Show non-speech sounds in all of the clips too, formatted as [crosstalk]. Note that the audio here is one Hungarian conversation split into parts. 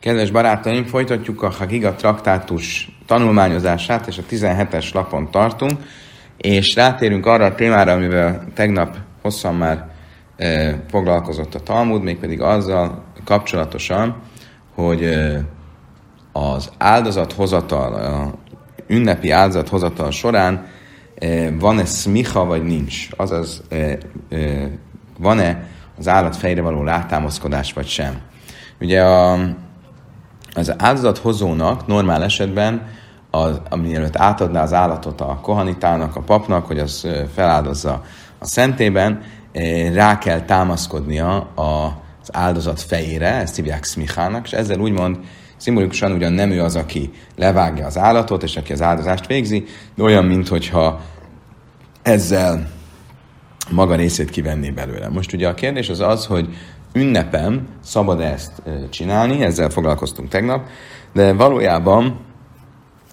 Kedves barátaim, folytatjuk a Hagiga traktátus tanulmányozását, és a 17-es lapon tartunk, és rátérünk arra a témára, amivel tegnap hosszan már e, foglalkozott a Talmud, mégpedig azzal kapcsolatosan, hogy e, az áldozathozatal, a ünnepi áldozathozatal során e, van-e szmicha, vagy nincs? Azaz, e, e, van-e az állat fejre való látámaszkodás, vagy sem? Ugye a, az áldozathozónak normál esetben, az, mielőtt átadná az állatot a kohanitának, a papnak, hogy az feláldozza a szentében, rá kell támaszkodnia az áldozat fejére, ezt hívják smichának, és ezzel úgymond szimbolikusan ugyan nem ő az, aki levágja az állatot, és aki az áldozást végzi, de olyan, mintha ezzel maga részét kivenné belőle. Most ugye a kérdés az az, hogy ünnepem szabad ezt csinálni, ezzel foglalkoztunk tegnap, de valójában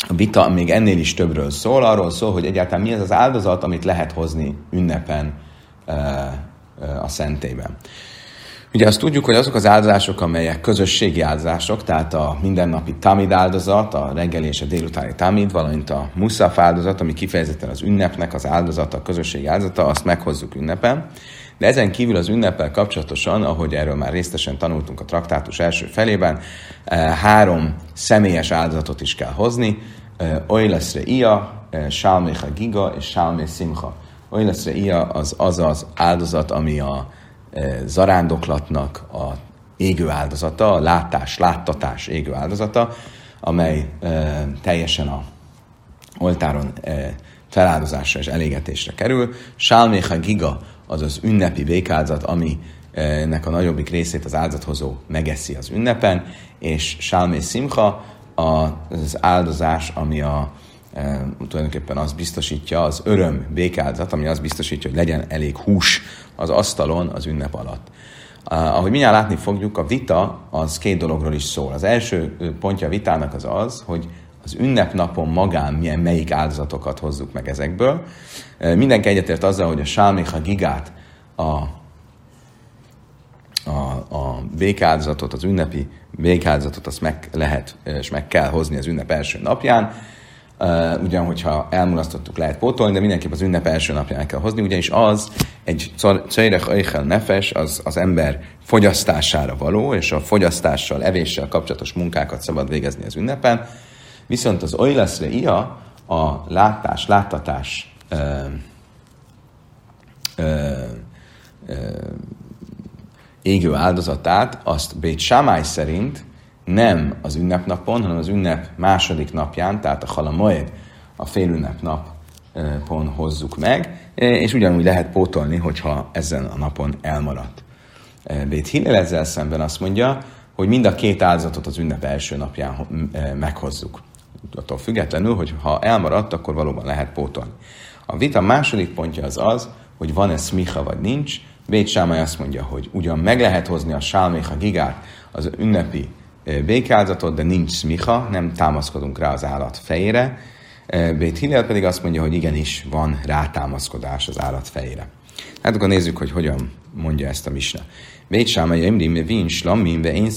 a vita még ennél is többről szól, arról szól, hogy egyáltalán mi ez az áldozat, amit lehet hozni ünnepen a szentében. Ugye azt tudjuk, hogy azok az áldozások, amelyek közösségi áldozások, tehát a mindennapi tamid áldozat, a reggeli és a délutáni tamid, valamint a muszaf áldozat, ami kifejezetten az ünnepnek az áldozata, a közösségi áldozata, azt meghozzuk ünnepen. De ezen kívül az ünneppel kapcsolatosan, ahogy erről már részletesen tanultunk a traktátus első felében, eh, három személyes áldozatot is kell hozni. Eh, Oileszre ia, eh, Sálméha giga és Sálmé simcha. Oileszre ia az az az áldozat, ami a zarándoklatnak a égő áldozata, a látás, láttatás égő áldozata, amely teljesen a oltáron feláldozásra és elégetésre kerül. Sálméha giga az az ünnepi vékáldozat, aminek a nagyobbik részét az áldozathozó megeszi az ünnepen, és Sálmé Simcha az áldozás, ami a, e, tulajdonképpen az biztosítja, az öröm békáldozat, ami azt biztosítja, hogy legyen elég hús az asztalon az ünnep alatt. Uh, ahogy mindjárt látni fogjuk, a vita az két dologról is szól. Az első pontja a vitának az az, hogy az ünnepnapon magán milyen melyik áldozatokat hozzuk meg ezekből. Mindenki egyetért azzal, hogy a Sálméha gigát, a, a, a békáldozatot, az ünnepi békáldozatot azt meg lehet és meg kell hozni az ünnep első napján. Ugyan, hogyha elmulasztottuk, lehet pótolni, de mindenképp az ünnep első napján kell hozni, ugyanis az egy cajrech eichel nefes, az, az ember fogyasztására való, és a fogyasztással, evéssel kapcsolatos munkákat szabad végezni az ünnepen. Viszont az oileszre ia, a látás, láttatás ö, ö, ö, égő áldozatát, azt Bét Sámály szerint nem az ünnepnapon, hanem az ünnep második napján, tehát a halamoed, a félünnep napon hozzuk meg, és ugyanúgy lehet pótolni, hogyha ezen a napon elmaradt. Bét Hillel ezzel szemben azt mondja, hogy mind a két áldozatot az ünnep első napján meghozzuk attól függetlenül, hogy ha elmaradt, akkor valóban lehet pótolni. A vita második pontja az az, hogy van-e szmicha vagy nincs. Bét Sámai azt mondja, hogy ugyan meg lehet hozni a sálméha gigát, az ünnepi békálzatot, de nincs szmicha, nem támaszkodunk rá az állat fejére. Bét Hillel pedig azt mondja, hogy igenis van rátámaszkodás az állat fejére. Hát akkor nézzük, hogy hogyan mondja ezt a misna. Bét Sámai Emrim, Vin, Slammin, Ve Én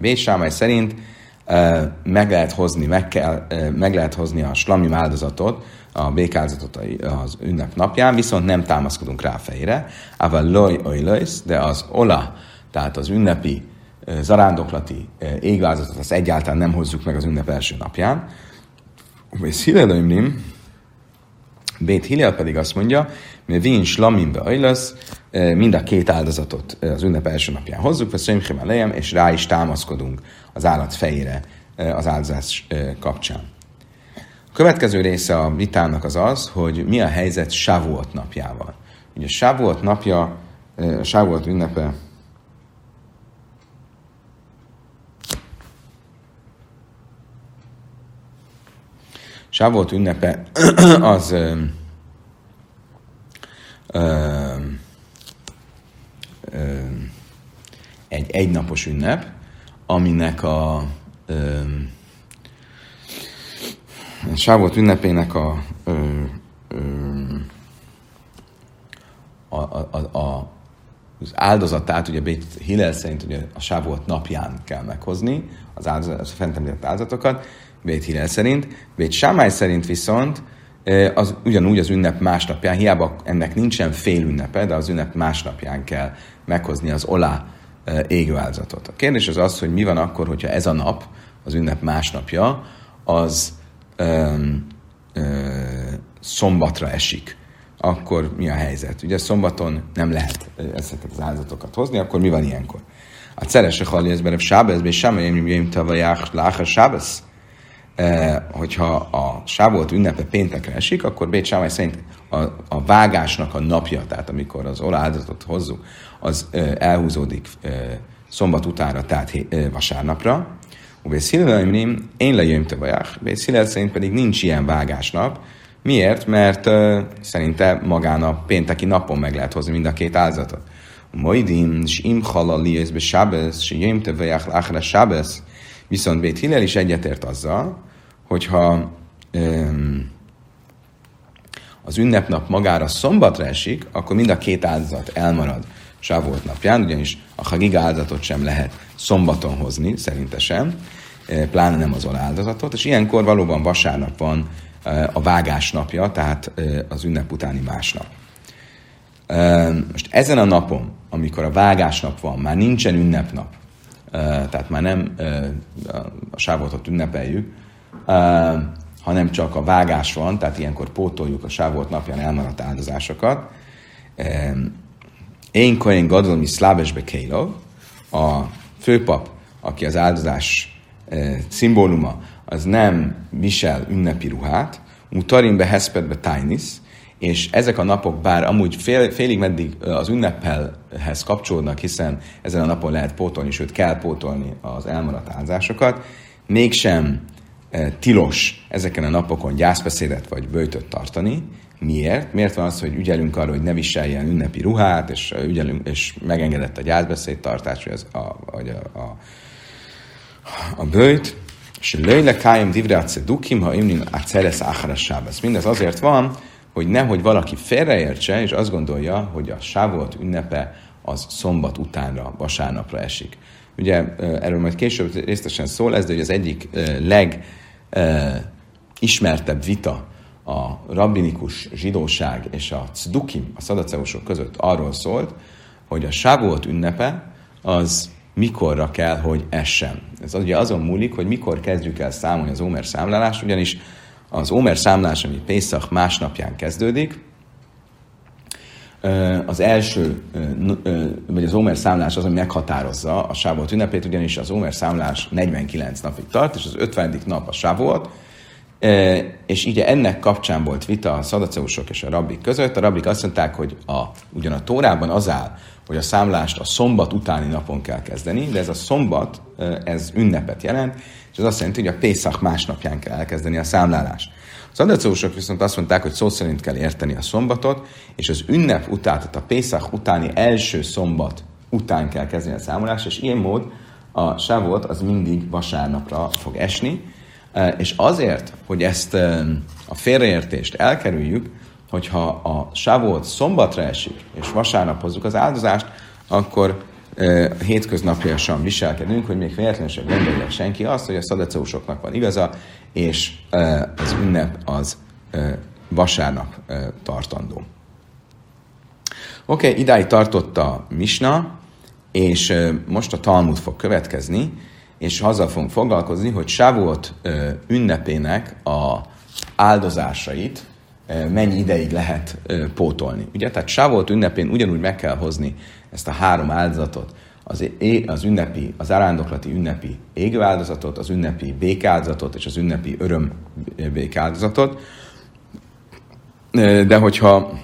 Bét Sámai szerint meg lehet hozni, meg, kell, meg lehet hozni a slamim áldozatot, a békáldozatot az ünnep napján, viszont nem támaszkodunk rá a fejére. Ával loj oilöjsz, de az ola, tehát az ünnepi zarándoklati égvázatot, azt egyáltalán nem hozzuk meg az ünnep első napján. És Hillelöimrim, Bét Hillel pedig azt mondja, mert vin slamim be mind a két áldozatot az ünnep első napján hozzuk, vagy és rá is támaszkodunk az állat fejére az áldozás kapcsán. A következő része a vitának az az, hogy mi a helyzet Sávuot napjával. Ugye Sávuot napja, Sávuot ünnepe Sávolt ünnepe [clears throat] az egy egynapos ünnep, aminek a ö, Sávolt ünnepének a, ö, ö, a, a, a, az áldozatát, ugye Bét Hillel szerint ugye a Sávolt napján kell meghozni, az, áldozat, az fent említett áldozatokat, Bét Hillel szerint. Bét Sámály szerint viszont az ugyanúgy az ünnep másnapján, hiába ennek nincsen fél ünnepe, de az ünnep másnapján kell meghozni az olá égő áldozatot. A kérdés az az, hogy mi van akkor, hogyha ez a nap, az ünnep másnapja, az ö, ö, szombatra esik akkor mi a helyzet? Ugye szombaton nem lehet ezeket az áldozatokat hozni, akkor mi van ilyenkor? A ceres hali ez berev sábez, és sem jöjjön tavalyák láha. Hogyha a sávolt ünnepe péntekre esik, akkor Bét Sámály szerint a, a vágásnak a napja, tehát amikor az áldozatot hozzuk, az e, elhúzódik e, szombat utára, tehát vasárnapra. Ubész Hillel, én lejöjjön tavalyák, Bész Hillel szerint pedig nincs ilyen vágásnap, Miért? Mert szerinte magán a pénteki napon meg lehet hozni mind a két áldozatot. Moidim, és im halali, ez be sábesz, és jöjjön te vajach sábesz. Viszont Bét Hillel is egyetért azzal, hogyha um, az ünnepnap magára szombatra esik, akkor mind a két áldozat elmarad Sávolt napján, ugyanis a Hagiga áldozatot sem lehet szombaton hozni, szerintesen, pláne nem az áldozatot, és ilyenkor valóban vasárnap van a vágás napja, tehát az ünnep utáni másnap. Most ezen a napon, amikor a vágásnap van, már nincsen ünnepnap, tehát már nem a sávoltot ünnepeljük, hanem csak a vágás van, tehát ilyenkor pótoljuk a sávolt napján elmaradt áldozásokat. Én Kohen Gadol mi Szlávesbe Kélov, a főpap, aki az áldozás szimbóluma, az nem visel ünnepi ruhát, mutarimbe heszpedbe tájnis, és ezek a napok bár amúgy fél, félig meddig az ünnepelhez kapcsolódnak, hiszen ezen a napon lehet pótolni, sőt kell pótolni az elmaradt áldásokat, mégsem e, tilos ezeken a napokon gyászbeszédet vagy bőjtöt tartani. Miért? Miért van az, hogy ügyelünk arra, hogy ne viseljen ünnepi ruhát, és, ügyelünk, és megengedett a gyászbeszéd tartás, vagy, az, a, vagy a, a, a bőjt? És lőle kájem divre dukim, ha imnin a ceres áharasábesz. Mindez azért van, hogy nehogy valaki félreértse, és azt gondolja, hogy a sávolt ünnepe az szombat utánra, vasárnapra esik. Ugye erről majd később részletesen szól ez, de hogy az egyik leg ismertebb vita a rabbinikus zsidóság és a cdukim, a szadaceusok között arról szólt, hogy a sávolt ünnepe az mikorra kell, hogy essen. Ez ugye azon múlik, hogy mikor kezdjük el számolni az Ómer számlálást, ugyanis az Ómer számlás, ami Pészak másnapján kezdődik, az első, vagy az Ómer számlás az, ami meghatározza a Sávolt ünnepét, ugyanis az Ómer számlás 49 napig tart, és az 50. nap a Sávolt, és ugye ennek kapcsán volt vita a szadaceusok és a rabbik között. A rabbik azt mondták, hogy a, ugyan a Tórában az áll, hogy a számlást a szombat utáni napon kell kezdeni, de ez a szombat, ez ünnepet jelent, és ez azt jelenti, hogy a Pészak másnapján kell elkezdeni a számlálást. Az adacósok viszont azt mondták, hogy szó szerint kell érteni a szombatot, és az ünnep után, tehát a Pészak utáni első szombat után kell kezdeni a számolást, és ilyen mód a sávot az mindig vasárnapra fog esni, és azért, hogy ezt a félreértést elkerüljük, hogyha a sávót szombatra esik, és vasárnap hozzuk az áldozást, akkor hétköznapjaisan viselkedünk, hogy még véletlenül sem gondolja senki azt, hogy a szadeceusoknak van igaza, és az ünnep az vasárnap tartandó. Oké, okay, idáig tartott a Misna, és most a Talmud fog következni, és azzal fogunk foglalkozni, hogy Sávuot ünnepének a áldozásait, mennyi ideig lehet pótolni. Ugye, tehát Sávolt ünnepén ugyanúgy meg kell hozni ezt a három áldozatot, az, az ünnepi, az arándoklati ünnepi égő áldozatot, az ünnepi békáldozatot és az ünnepi öröm békáldozatot. De hogyha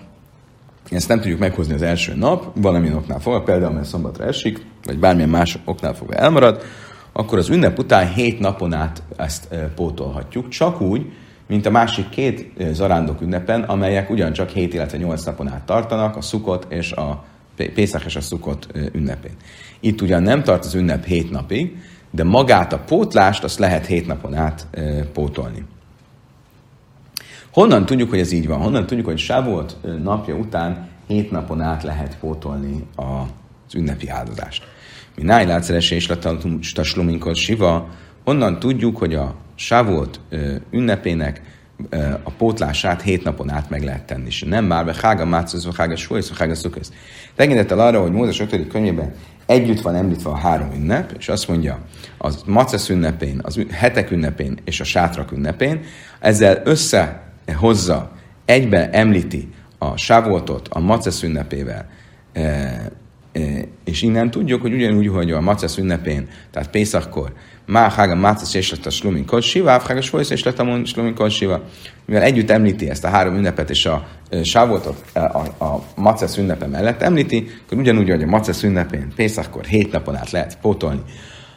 ezt nem tudjuk meghozni az első nap, valamilyen oknál fogva, például mert szombatra esik, vagy bármilyen más oknál fogva elmarad, akkor az ünnep után hét napon át ezt pótolhatjuk, csak úgy, mint a másik két zarándok ünnepen, amelyek ugyancsak 7, illetve 8 napon át tartanak, a szukot és a Pészak és a szukot ünnepén. Itt ugyan nem tart az ünnep 7 napig, de magát a pótlást azt lehet 7 napon át pótolni. Honnan tudjuk, hogy ez így van? Honnan tudjuk, hogy Sávolt napja után 7 napon át lehet pótolni az ünnepi áldozást. Mi nájlátszeres és tasluminkot siva, onnan tudjuk, hogy a Sávót ünnepének a pótlását hét napon át meg lehet tenni. És nem már be hága máchoz, vagy hága súlysz, vagy hága szukösz. Tekintettel arra, hogy Mózes 5. könyvében együtt van említve a három ünnep, és azt mondja, az macesz ünnepén, az hetek ünnepén és a sátrak ünnepén, ezzel összehozza, egybe említi a sávoltot a macesz ünnepével, és innen tudjuk, hogy ugyanúgy, hogy a macesz ünnepén, tehát Pészakkor, Má hága mácesz és lett a slumin kol siva, hága svolysz és lett a slumin siva. Mivel együtt említi ezt a három ünnepet és a sávoltot a, a, a macesz ünnepe mellett említi, akkor ugyanúgy, hogy a macesz ünnepén Pészakkor hét napon át lehet pótolni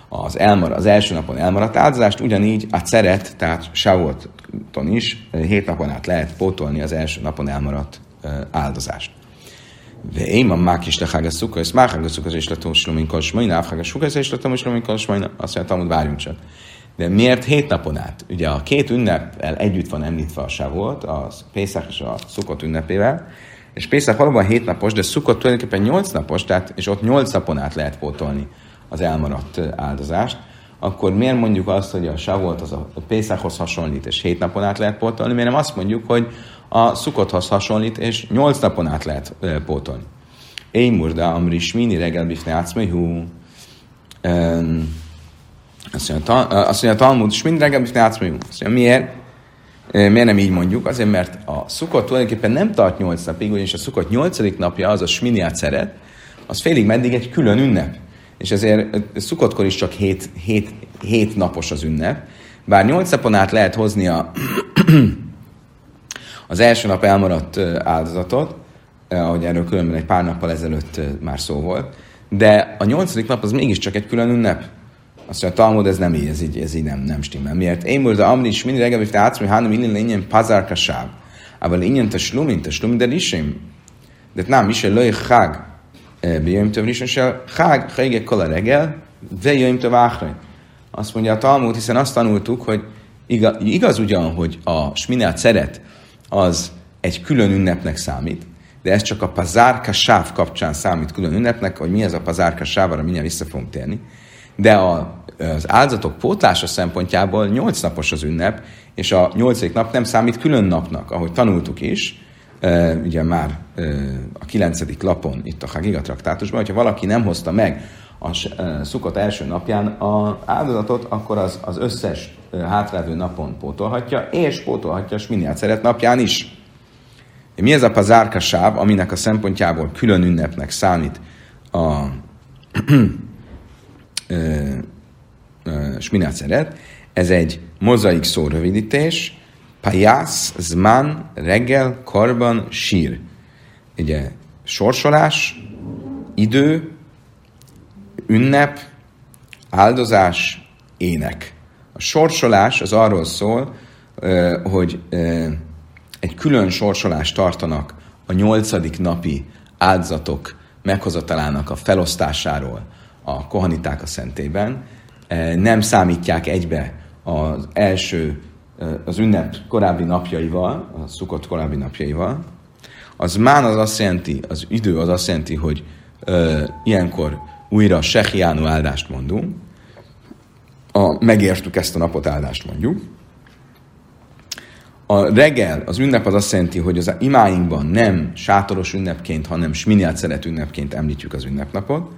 az, elmar, az első napon elmaradt áldozást, ugyanígy a ceret, tehát Sávolton is hét napon át lehet pótolni az első napon elmaradt áldozást. ואם המקיש לחג הסוכרס, מה חג הסוכרס יש לתום שלומים כל שמונה, אף חג הסוכרס יש לתום שלומים כל שמונה. Azt mondja, Talmud, várjunk csak. De miért hét napon át? Ugye a két ünnepel együtt van említve a Sávolt, a Pészak és a Szukot ünnepével, és Pészak valóban hét napos, de Szukot tulajdonképpen nyolc napos, tehát, és ott nyolc napon át lehet pótolni az elmaradt áldozást, akkor miért mondjuk azt, hogy a Savolt az a Pészakhoz hasonlít, és hét napon át lehet pótolni, miért nem azt mondjuk, hogy a Szukothoz hasonlít, és nyolc napon át lehet pótolni. Én murda, amri smini reggel bifne átszmehú. Azt mondja, azt mondja a Talmud, smini reggel bifne átszmehú. Azt mondja, miért? Miért nem így mondjuk? Azért, mert a szukot tulajdonképpen nem tart nyolc napig, ugyanis a szukot nyolcadik napja az a smini szeret, az félig meddig egy külön ünnep. És ezért szukotkor is csak hét, hét, hét napos az ünnep. Bár nyolc napon át lehet hozni a az első nap elmaradt áldozatot, ahogy erről különben egy pár nappal ezelőtt már szó volt, de a nyolcadik nap az mégiscsak egy külön ünnep. Azt mondja, a Talmud ez nem így, ez így, ez így nem, nem stimmel. Miért? Én most amri is mindig reggel, hogy átsz, hogy hanem innen lényen pazárka sáv. Aber innen te slumin, te slumin, de risim. De nem, is lőj chág. Bejöjjön több risim, se chág, hajge kola reggel, de jöjjön több Azt mondja a Talmud, hiszen azt tanultuk, hogy igaz, igaz ugyan, hogy a sminát szeret, az egy külön ünnepnek számít, de ez csak a pazárka sáv kapcsán számít külön ünnepnek, hogy mi ez a pazárka sáv, arra mindjárt vissza fogunk térni. De a, az áldozatok pótlása szempontjából nyolc napos az ünnep, és a nyolcadik nap nem számít külön napnak, ahogy tanultuk is, ugye már a kilencedik lapon, itt a Hagiga traktátusban, hogyha valaki nem hozta meg a szukott első napján az áldozatot, akkor az, az összes hátrávő napon pótolhatja, és pótolhatja a minél szeret napján is. Mi ez a pazárka sáv, aminek a szempontjából külön ünnepnek számít a [clears throat] sminát szeret? Ez egy mozaik szó rövidítés, pajász, zman, reggel, karban, sír. Ugye sorsolás, idő, ünnep, áldozás, ének. A sorsolás az arról szól, hogy egy külön sorsolást tartanak a nyolcadik napi áldozatok meghozatalának a felosztásáról a kohaniták a szentében. Nem számítják egybe az első, az ünnep korábbi napjaival, a szukott korábbi napjaival. Az mán az azt jelenti, az idő az azt jelenti, hogy ilyenkor újra sehiánu áldást mondunk, a, megértük ezt a napot áldást mondjuk. A reggel, az ünnep az azt jelenti, hogy az imáinkban nem sátoros ünnepként, hanem sminiát szeret ünnepként említjük az ünnepnapot.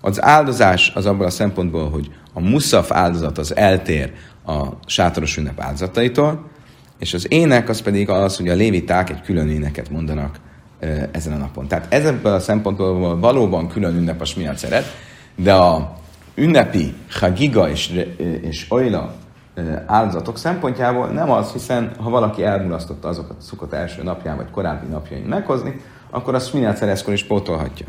Az áldozás az abban a szempontból, hogy a muszaf áldozat az eltér a sátoros ünnep áldozataitól, és az ének az pedig az, hogy a léviták egy külön éneket mondanak ezen a napon. Tehát ezen a szempontból valóban külön ünnep a smiat szeret, de a ünnepi hagiga és, és oila áldozatok szempontjából nem az, hiszen ha valaki elmulasztotta azokat a szukott első napján vagy korábbi napjain meghozni, akkor azt szerezkor is pótolhatja.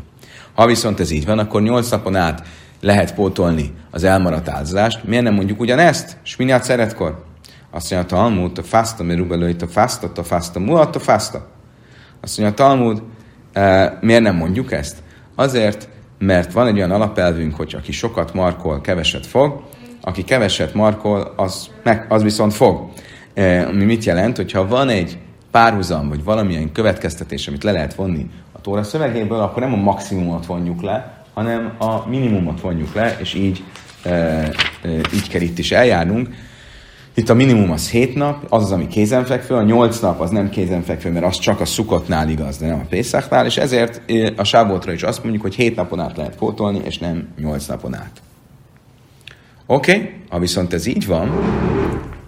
Ha viszont ez így van, akkor nyolc napon át lehet pótolni az elmaradt áldozást. Miért nem mondjuk ugyanezt? Sminyát szeretkor? Azt mondja a Talmud, a fasta, mert rubelőit a fasta, a fasta, a fasta. Azt mondja a Talmud, miért nem mondjuk ezt? Azért, mert van egy olyan alapelvünk, hogy aki sokat markol, keveset fog, aki keveset markol, az, meg, az viszont fog. Ami mit jelent, hogyha van egy párhuzam, vagy valamilyen következtetés, amit le lehet vonni a Tóra szövegéből, akkor nem a maximumot vonjuk le, hanem a minimumot vonjuk le, és így, e, e, így kell itt is eljárnunk. Itt a minimum az 7 nap, az az, ami kézenfekvő, a 8 nap az nem kézenfekvő, mert az csak a szukotnál igaz, de nem a Pészáknál, és ezért a sávoltra is azt mondjuk, hogy 7 napon át lehet pótolni, és nem 8 napon át. Oké, okay? ha viszont ez így van,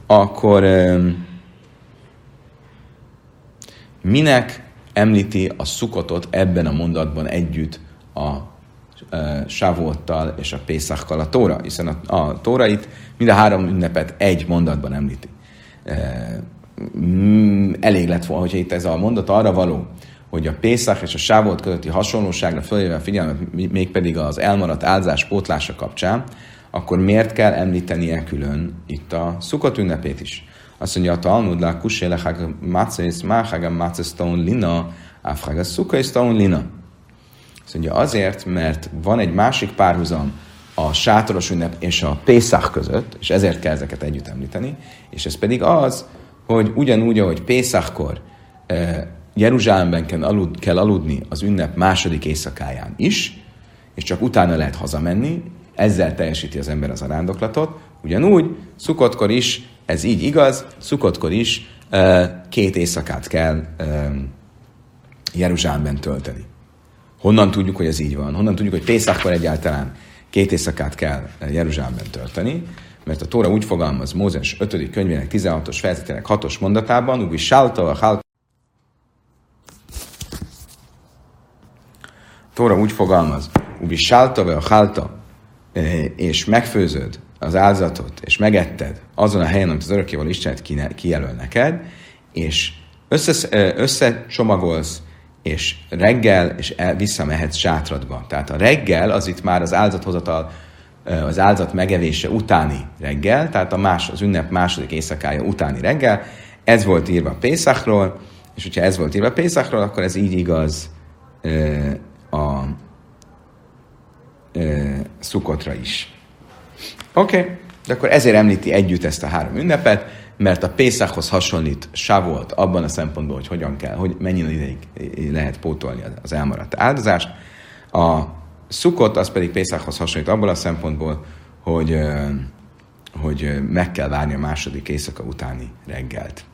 akkor minek említi a szukotot ebben a mondatban együtt a Sávóttal és a Pészakkal a Tóra, hiszen a, a Tóra itt mind a három ünnepet egy mondatban említi. Elég lett volna, hogyha itt ez a mondat arra való, hogy a Pészak és a Sávót közötti hasonlóságra följöve figyelmet, mégpedig az elmaradt áldás pótlása kapcsán, akkor miért kell említenie külön itt a szukott ünnepét is? Azt mondja a Talmud, lá kusélechag mácész, máhagam mácész lina, áfhag a szuka lina. Azt mondja azért, mert van egy másik párhuzam a sátoros ünnep és a Pészak között, és ezért kell ezeket együtt említeni, és ez pedig az, hogy ugyanúgy, ahogy Pészakkor eh, Jeruzsálemben kell, alud, kell aludni az ünnep második éjszakáján is, és csak utána lehet hazamenni, ezzel teljesíti az ember az arándoklatot, ugyanúgy szukottkor is, ez így igaz, szukottkor is eh, két éjszakát kell eh, Jeruzsálemben tölteni. Honnan tudjuk, hogy ez így van? Honnan tudjuk, hogy Pészakkor egyáltalán két éjszakát kell Jeruzsálemben tölteni? Mert a Tóra úgy fogalmaz Mózes 5. könyvének 16-os fejezetének 6-os mondatában, úgy sálta a hál... Tóra úgy fogalmaz, úgy sálta a hálta, e, és megfőzöd az áldozatot, és megetted azon a helyen, amit az örökkéval Istenet kijelöl neked, és össze, e, összecsomagolsz és reggel, és el, visszamehetsz sátradba. Tehát a reggel az itt már az áldozathozatal, az áldozat megevése utáni reggel, tehát a más, az ünnep második éjszakája utáni reggel. Ez volt írva Pészakról, és hogyha ez volt írva Pészakról, akkor ez így igaz a szukotra is. Oké, okay. de akkor ezért említi együtt ezt a három ünnepet, mert a Pészakhoz hasonlít Savolt abban a szempontból, hogy hogyan kell, hogy mennyi ideig lehet pótolni az elmaradt áldozást. A Szukot az pedig Pészakhoz hasonlít abban a szempontból, hogy, hogy meg kell várni a második éjszaka utáni reggelt.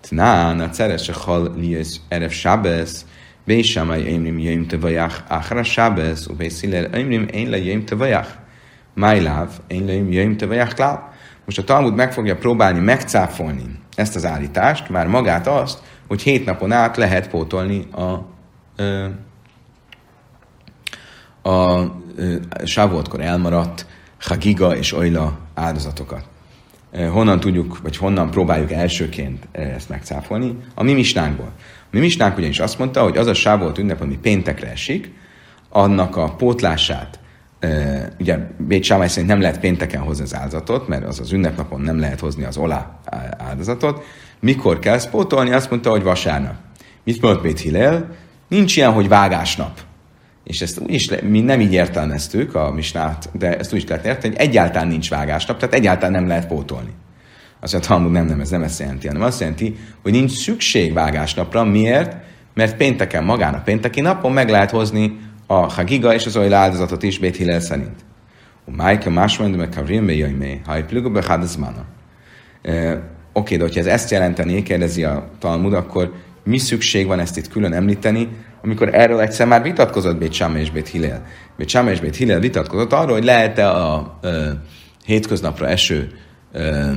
Tnán, a cerese hal lies erev sábesz, Bésámai émrim jöjjm tevajach, achra sábesz, u bésziller émrim én le jöjjm tevajach. Májláv, én le jöjjm tevajach klál. Most a Talmud meg fogja próbálni megcáfolni ezt az állítást, már magát azt, hogy hét napon át lehet pótolni a, a, a, a sávoltkor elmaradt Hagiga és Oila áldozatokat. Honnan tudjuk, vagy honnan próbáljuk elsőként ezt megcáfolni? A mi misnánkból. A mi misnánk ugyanis azt mondta, hogy az a sávolt ünnep, ami péntekre esik, annak a pótlását ugye Bét Sámály szerint nem lehet pénteken hozni az áldozatot, mert az az ünnepnapon nem lehet hozni az olá áldozatot. Mikor kell pótolni? Azt mondta, hogy vasárnap. Mit mondott Bét Hillel? Nincs ilyen, hogy vágásnap. És ezt úgy is, mi nem így értelmeztük a misnát, de ezt úgy is lehet érteni, hogy egyáltalán nincs vágásnap, tehát egyáltalán nem lehet pótolni. Azt mondja, Talmud nem, nem, ez nem ezt jelenti, hanem azt jelenti, hogy nincs szükség vágásnapra. Miért? Mert pénteken, magán a pénteki napon meg lehet hozni a Hagiga és az olyan áldozatot is Bét Hillel szerint. Májka másmondja meg Kavrim Bejöjmé, ha egy plügöbe Hadazmana. Oké, de hogyha ez ezt jelenteni, kérdezi a Talmud, akkor mi szükség van ezt itt külön említeni, amikor erről egyszer már vitatkozott Bét Sáma és Bét Hillel. Bét Sáma és Bét Hillel vitatkozott arról, hogy lehet-e a ö, hétköznapra eső ö,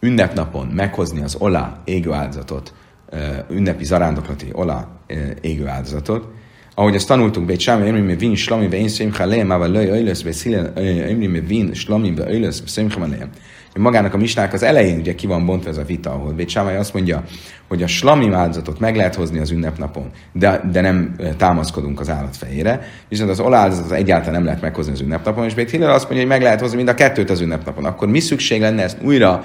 ünnepnapon meghozni az olá égő áldozatot, ünnepi zarándoklati olá égő áldozatot, ahogy ezt tanultuk, Bét Sámi, Emri me vin slami ve én szimcha lejem, ával löj öjlösz, Bét Szile, Emri me vin slami ve öjlösz, szimcha lejem. Magának a misnák az elején ugye ki van bontva ez a vita, ahol Bét Sámai azt mondja, hogy a slami áldozatot meg lehet hozni az ünnepnapon, de, de nem támaszkodunk az állat fejére, viszont az oláldozatot egyáltalán nem lehet meghozni az ünnepnapon, és Bét Hillel azt mondja, hogy meg lehet hozni mind a kettőt az ünnepnapon. Akkor mi szükség lenne ezt újra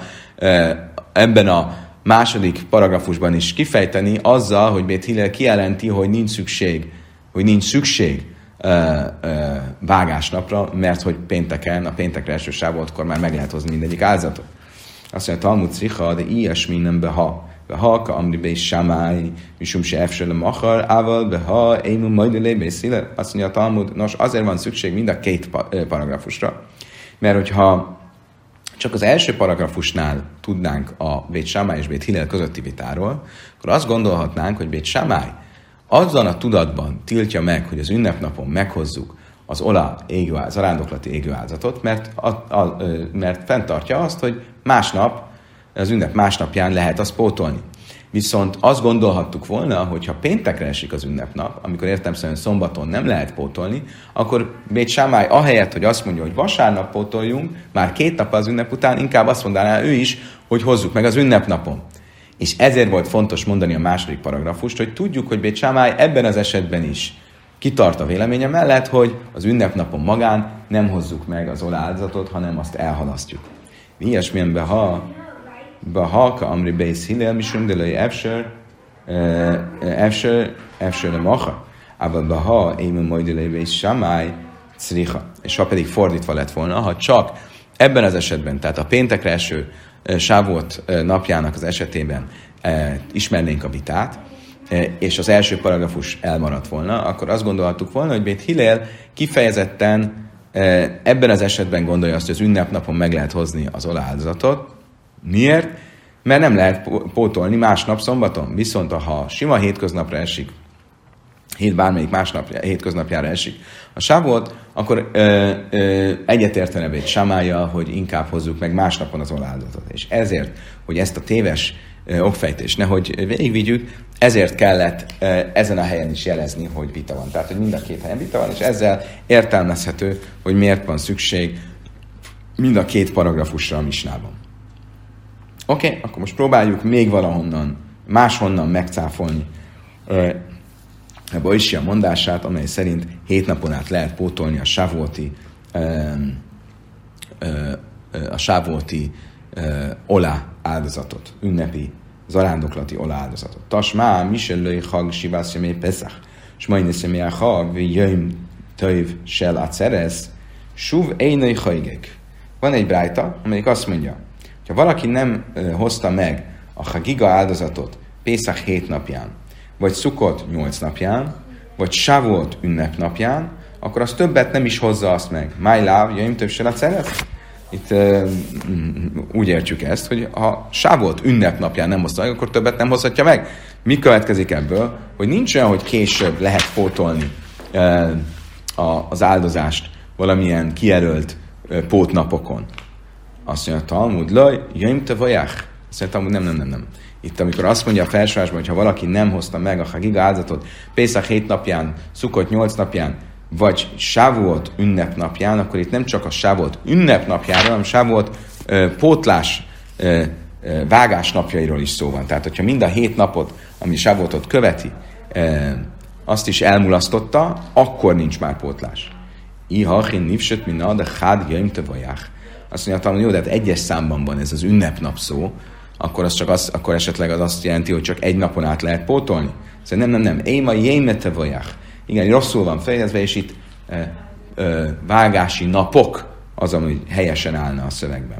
ebben a második paragrafusban is kifejteni azzal, hogy Bét Hillel kijelenti, hogy nincs szükség hogy nincs szükség uh, uh, vágásnapra, mert hogy pénteken, a péntekre első sávoltkor már meg lehet hozni mindegyik áldozatot. Azt mondja, Talmud Cicha, de ilyesmi nem be ha ha amri be samály, misum se efsele machar, ával, ha ému majd be szile. Azt mondja Talmud, nos, azért van szükség mind a két paragrafusra, mert hogyha csak az első paragrafusnál tudnánk a Bét Samály és Bét Hillel közötti vitáról, akkor azt gondolhatnánk, hogy Bét Samály azzal a tudatban tiltja meg, hogy az ünnepnapon meghozzuk az ola égő, az arándoklati égőáldozatot, mert, a, a, mert fenntartja azt, hogy másnap, az ünnep másnapján lehet azt pótolni. Viszont azt gondolhattuk volna, hogy ha péntekre esik az ünnepnap, amikor értelmszerűen szombaton nem lehet pótolni, akkor Bét Sámály ahelyett, hogy azt mondja, hogy vasárnap pótoljunk, már két nap az ünnep után, inkább azt mondaná ő is, hogy hozzuk meg az ünnepnapon. És ezért volt fontos mondani a második paragrafust, hogy tudjuk, hogy Bét ebben az esetben is kitart a véleménye mellett, hogy az ünnepnapon magán nem hozzuk meg az oláldozatot, hanem azt elhalasztjuk. Ilyesmilyen be ha Bahalka Amri Beis Hillel Mishum Delay Efsher Efsher Efsher le Macha. Ával Baha Émen Majdelay Beis Shamály Cricha. És ha pedig fordítva lett volna, ha csak ebben az esetben, tehát a péntekre eső sávot napjának az esetében ismernénk a vitát, és az első paragrafus elmaradt volna, akkor azt gondolhattuk volna, hogy Bét Hillel kifejezetten ebben az esetben gondolja azt, hogy az ünnepnapon meg lehet hozni az oláldozatot, Miért? Mert nem lehet pótolni másnap szombaton. Viszont ha sima hétköznapra esik, hét bármelyik másnap hétköznapjára esik a sávot, akkor ö, ö, egyetértene egy samája, hogy inkább hozzuk meg másnapon az oláldatot. És ezért, hogy ezt a téves ö, okfejtést nehogy végigvigyük, ezért kellett ö, ezen a helyen is jelezni, hogy vita van. Tehát, hogy mind a két helyen vita van, és ezzel értelmezhető, hogy miért van szükség mind a két paragrafusra a misnában. Oké, okay, akkor most próbáljuk még valahonnan, máshonnan megcáfolni a is a mondását, amely szerint hét napon át lehet pótolni a sávóti a sávóti olá áldozatot, ünnepi, zarándoklati olá áldozatot. Tasmá, misellői hag, sivász, semé peszach, és majd személy a hag, jöjjm töjv sel a ceresz, suv énői hajgek. Van egy brájta, amelyik azt mondja, ha valaki nem hozta meg a Hagiga áldozatot Pészak hét napján, vagy Szukot nyolc napján, vagy Sávolt ünnepnapján, akkor az többet nem is hozza azt meg. My love, jöjjön a szeret? Itt uh, úgy értjük ezt, hogy ha Sávolt ünnepnapján nem hozta meg, akkor többet nem hozhatja meg. Mi következik ebből? Hogy nincs olyan, hogy később lehet pótolni uh, a, az áldozást valamilyen kijelölt uh, pótnapokon. Azt mondja a Talmud, laj, jöjjön te vajach. Azt mondja Talmud, nem, nem, nem, nem. Itt, amikor azt mondja a felsőásban, hogy ha valaki nem hozta meg a Hagiga áldozatot Pészak hét napján, Szukot nyolc napján, vagy Sávuot ünnepnapján, akkor itt nem csak a Sávuot ünnepnapjáról, hanem Sávuot ö, pótlás ö, ö, vágás napjairól is szó van. Tehát, hogyha mind a hét napot, ami Sávuotot követi, ö, azt is elmulasztotta, akkor nincs már pótlás. Ihachin nivsöt minna, de hád vajach. Azt mondja, hogy jó, de hát egyes számban van ez az ünnepnap szó, akkor, az csak az, akkor esetleg az azt jelenti, hogy csak egy napon át lehet pótolni. Szóval nem, nem, nem. Éma jémete vajach. Igen, rosszul van fejezve, és itt e, e, vágási napok az, ami helyesen állna a szövegben.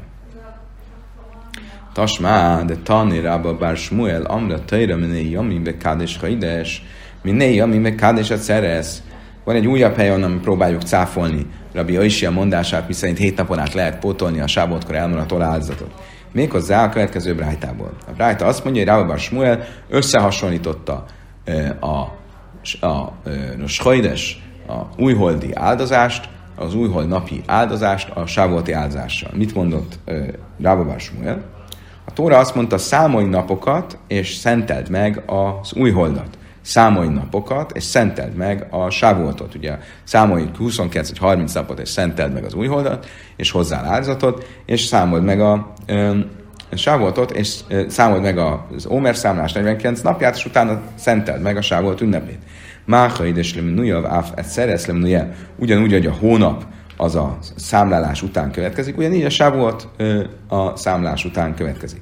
Tasmá, de tani rába bár Smuel, amra tajra miné jami be kádes haides, miné jami be kádes a szerez. Van egy újabb hely, onnan próbáljuk cáfolni Rabbi Oisi a mondását, miszerint hét napon át lehet pótolni a sábotkor elmaradt áldozatot. Méghozzá a következő brájtából. A brájta azt mondja, hogy Rábabar Smuel összehasonlította a, a, a, a Schajdes, a újholdi áldozást, az újhold napi áldozást a sávolti áldozással. Mit mondott Rábabar Smuel? A Tóra azt mondta, számolj napokat, és szenteld meg az újholdat számolj napokat, és szenteld meg a sávoltot. Ugye számolj 29 vagy 30 napot, és szenteld meg az újholdat, és hozzá áldozatot, és számold meg a ö, sávoltot, és ö, számold meg az Ómer számlás 49 napját, és utána szenteld meg a sávolt ünnepét. Máha édes lemenujav áf et szeresz lemenuja. Ugyanúgy, hogy a hónap az a számlálás után következik, ugyanígy a sávolt a számlás után következik.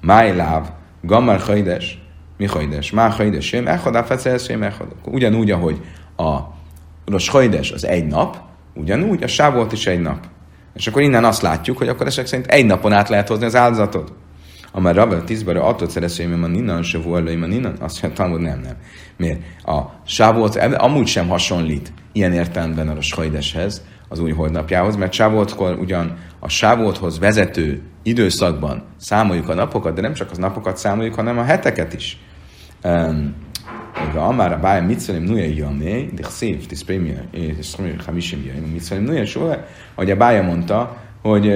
Májláv, gammar hajdes, mi hajdes? Má hajdes sem echad, afecelsz sem echad. Ugyanúgy, ahogy a Rosh hajdes az egy nap, ugyanúgy a sávolt is egy nap. És akkor innen azt látjuk, hogy akkor ezek szerint egy napon át lehet hozni az áldozatot. Amár Rabel tízbara attól szerező, hogy man innen, se volna, man innen, azt mondja, Talmud nem, nem. Miért? A Sávot amúgy sem hasonlít ilyen értelemben a Sajdeshez, az új holdnapjához, mert Sávoltkor ugyan a Sávolthoz vezető időszakban számoljuk a napokat, de nem csak az napokat számoljuk, hanem a heteket is. Um, ואמר הבעיה מצרים נויה יומי, דכסיב, תספרים חמישים יום, מצרים נויה soha, hogy a bája mondta, hogy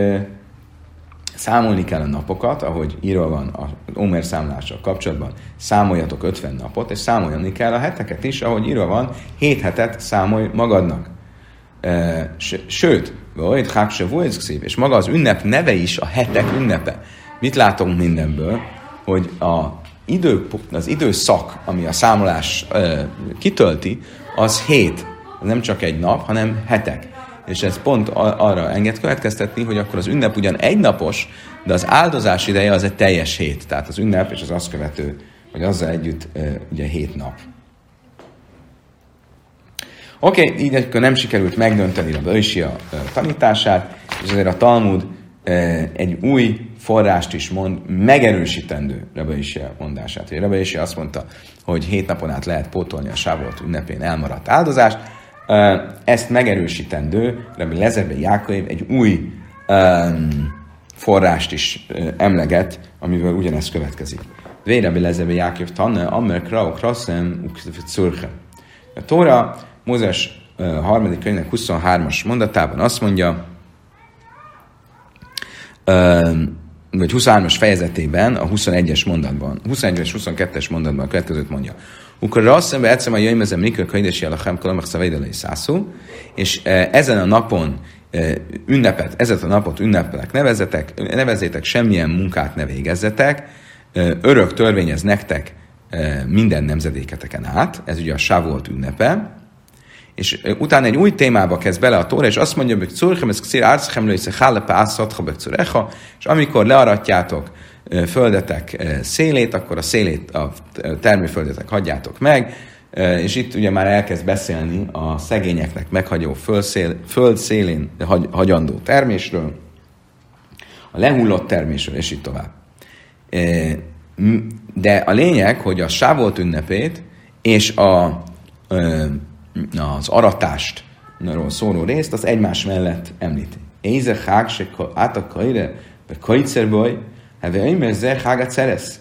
számolni kell a napokat, ahogy írva van az Omer számlással kapcsolatban, számoljatok 50 napot, és számolni kell a heteket is, ahogy írva van, 7 hetet számolj magadnak. Sőt, vagy Hákse és maga az ünnep neve is a hetek ünnepe. Mit látunk mindenből? Hogy a idő, az időszak, ami a számolás ö, kitölti, az hét. Nem csak egy nap, hanem hetek. És ez pont arra enged következtetni, hogy akkor az ünnep ugyan egy napos, de az áldozás ideje az egy teljes hét. Tehát az ünnep és az azt követő, vagy azzal együtt ö, ugye hét nap. Oké, okay, így akkor nem sikerült megdönteni a Bősia tanítását, és ezért a Talmud egy új forrást is mond, megerősítendő Rebbe mondását. Hogy Rebbe azt mondta, hogy hét napon át lehet pótolni a Sávolt ünnepén elmaradt áldozást. Ezt megerősítendő Rebbe Lezerbe Jákob egy új forrást is emleget, amiből ugyanezt következik. Vére Lezerbe Jákob tanne, Amer Krau Krasszem Ukzöfe A Tóra Mózes harmadik könyvnek 23-as mondatában azt mondja, vagy 23-as fejezetében, a 21-es mondatban, 21-es, 22-es mondatban a következőt mondja. Ukor rasszembe egyszer a jöjmezem nikör kajdesi alachem kalamach szavaidelei szászú, és e, ezen a napon e, ünnepet, ezet a napot ünnepelek nevezetek, nevezétek, semmilyen munkát ne végezzetek, e, örök törvényez nektek minden nemzedéketeken át, ez ugye a Sávolt ünnepe, és utána egy új témába kezd bele a Tóra, és azt mondja, hogy Czurchem, ez Xir Archem, Lősze Hálepe, Ászatha, Bekcurecha, és amikor learatjátok földetek szélét, akkor a szélét, a termőföldetek hagyjátok meg, és itt ugye már elkezd beszélni a szegényeknek meghagyó földszél, föld szélén hagy, hagyandó termésről, a lehullott termésről, és így tovább. De a lényeg, hogy a sávolt ünnepét és a az aratást szóló részt, az egymás mellett említi. Éze hág se át a kajre, vagy kajcerbaj, hát de én ze hágat szeresz.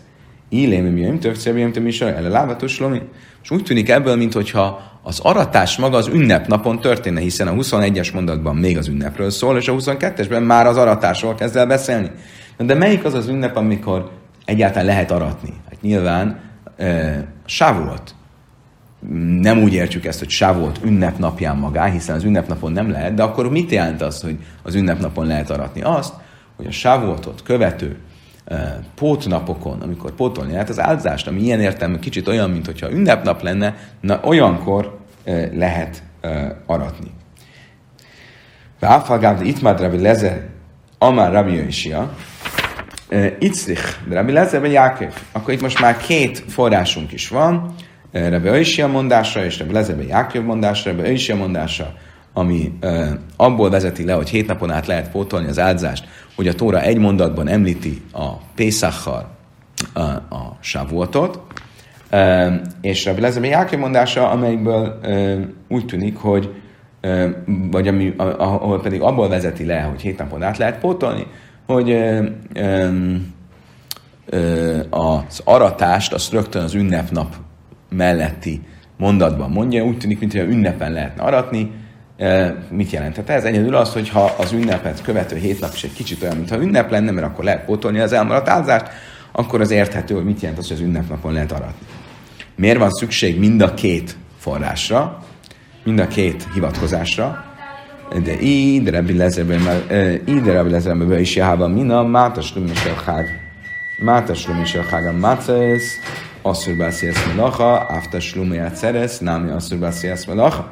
Illém, mi jöjjön több szerbém, te is ele lábatos lomi. És úgy tűnik ebből, mintha az aratás maga az ünnepnapon történne, hiszen a 21-es mondatban még az ünnepről szól, és a 22-esben már az aratásról kezd el beszélni. De melyik az az ünnep, amikor egyáltalán lehet aratni? Hát nyilván e, Sávolt nem úgy értjük ezt, hogy Sávolt ünnepnapján magá, hiszen az ünnepnapon nem lehet, de akkor mit jelent az, hogy az ünnepnapon lehet aratni? Azt, hogy a Sávoltot követő uh, pótnapokon, amikor pótolni lehet az áldozást, ami ilyen értelme kicsit olyan, mint hogyha ünnepnap lenne, na olyankor uh, lehet uh, aratni. Váfalgáv itt már Rabbi Lezer, Amár Rabbi Jöjsia, Itzrich, Rabbi Lezer, Jákov. Akkor itt most már két forrásunk is van, Rebbe Öisia mondása és Rebbe Lezebe Jákov mondása, Rebbe Öisia mondása, ami abból vezeti le, hogy hét napon át lehet pótolni az áldást, hogy a Tóra egy mondatban említi a Pészachar a, a Sávoltot, és Rebbe Lezebe Jákov mondása, amelyikből úgy tűnik, hogy vagy ami, ahol pedig abból vezeti le, hogy hét napon át lehet pótolni, hogy az aratást azt rögtön az ünnepnap melletti mondatban mondja, úgy tűnik, mintha ünnepen lehetne aratni. E, mit jelenthet ez? Egyedül az, hogy ha az ünnepet követő hét nap is egy kicsit olyan, mintha ünnep lenne, mert akkor lehet pótolni az elmaradt áldást, akkor az érthető, hogy mit jelent az, hogy az ünnepnapon lehet aratni. Miért van szükség mind a két forrásra, mind a két hivatkozásra, de így, Rabbi Rabbi Lezerben is járva, mina, mátas lumisel hág, mátas lumisel hág a mácesz, asszur beszélsz melacha, aftas lumaját szerez, námi asszur beszélsz melacha.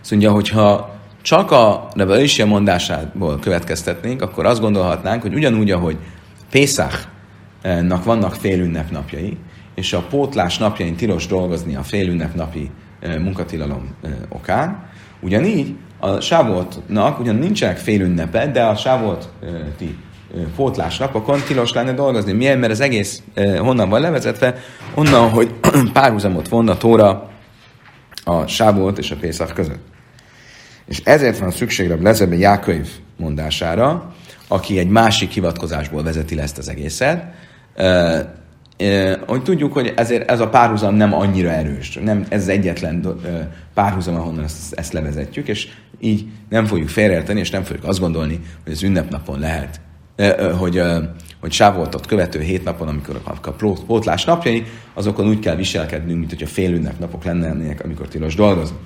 Azt mondja, hogyha csak a Rebbe Ösia mondásából következtetnénk, akkor azt gondolhatnánk, hogy ugyanúgy, ahogy Pészachnak vannak félünnepnapjai, és a pótlás napjain tilos dolgozni a félünnepnapi eh, munkatilalom okán, ugyanígy a Sávoltnak ugyan nincsenek félünnepe, de a Sávolti pótlás napokon tilos lenne dolgozni. Miért? Mert az egész honnan van levezetve? Onnan, hogy [clears throat] párhuzamot von a Tóra a Sávolt és a Pészak között. És ezért van szükségre Lezebe Jákönyv mondására, aki egy másik hivatkozásból vezeti le ezt az egészet, hogy tudjuk, hogy ezért ez a párhuzam nem annyira erős, nem ez az egyetlen párhuzam, ahonnan ezt, ezt levezetjük, és így nem fogjuk félreérteni, és nem fogjuk azt gondolni, hogy az ünnepnapon lehet, hogy, hogy sávoltot követő hét napon, amikor a pótlás napjai, azokon úgy kell viselkednünk, mint hogyha fél ünnepnapok lennének, amikor tilos dolgozni.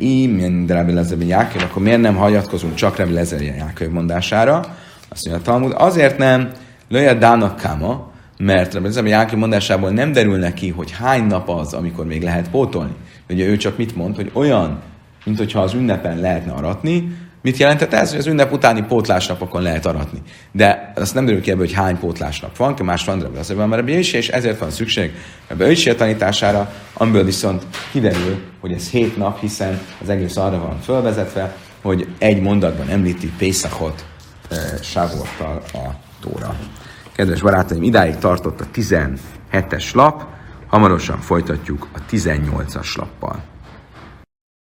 Így, Rabbi Lezer Jáköv, akkor miért nem hagyatkozunk csak Rabbi Lezer Jáköv mondására? Azt mondja a Talmud, azért nem, Löja Dának Kama, mert Rabbi Lezer Jáköv mondásából nem derül neki, hogy hány nap az, amikor még lehet pótolni. Ugye ő csak mit mond, hogy olyan, mint hogyha az ünnepen lehetne aratni, Mit jelentett ez? Hogy az ünnep utáni pótlásnapokon lehet aratni. De azt nem derül ki ebből, hogy hány pótlásnap van, más van, azért van már és ezért van szükség ebbe ősi tanítására, amiből viszont kiderül, hogy ez hét nap, hiszen az egész arra van fölvezetve, hogy egy mondatban említi Pészakot e, Sávorttal a Tóra. Kedves barátaim, idáig tartott a 17-es lap, hamarosan folytatjuk a 18-as lappal.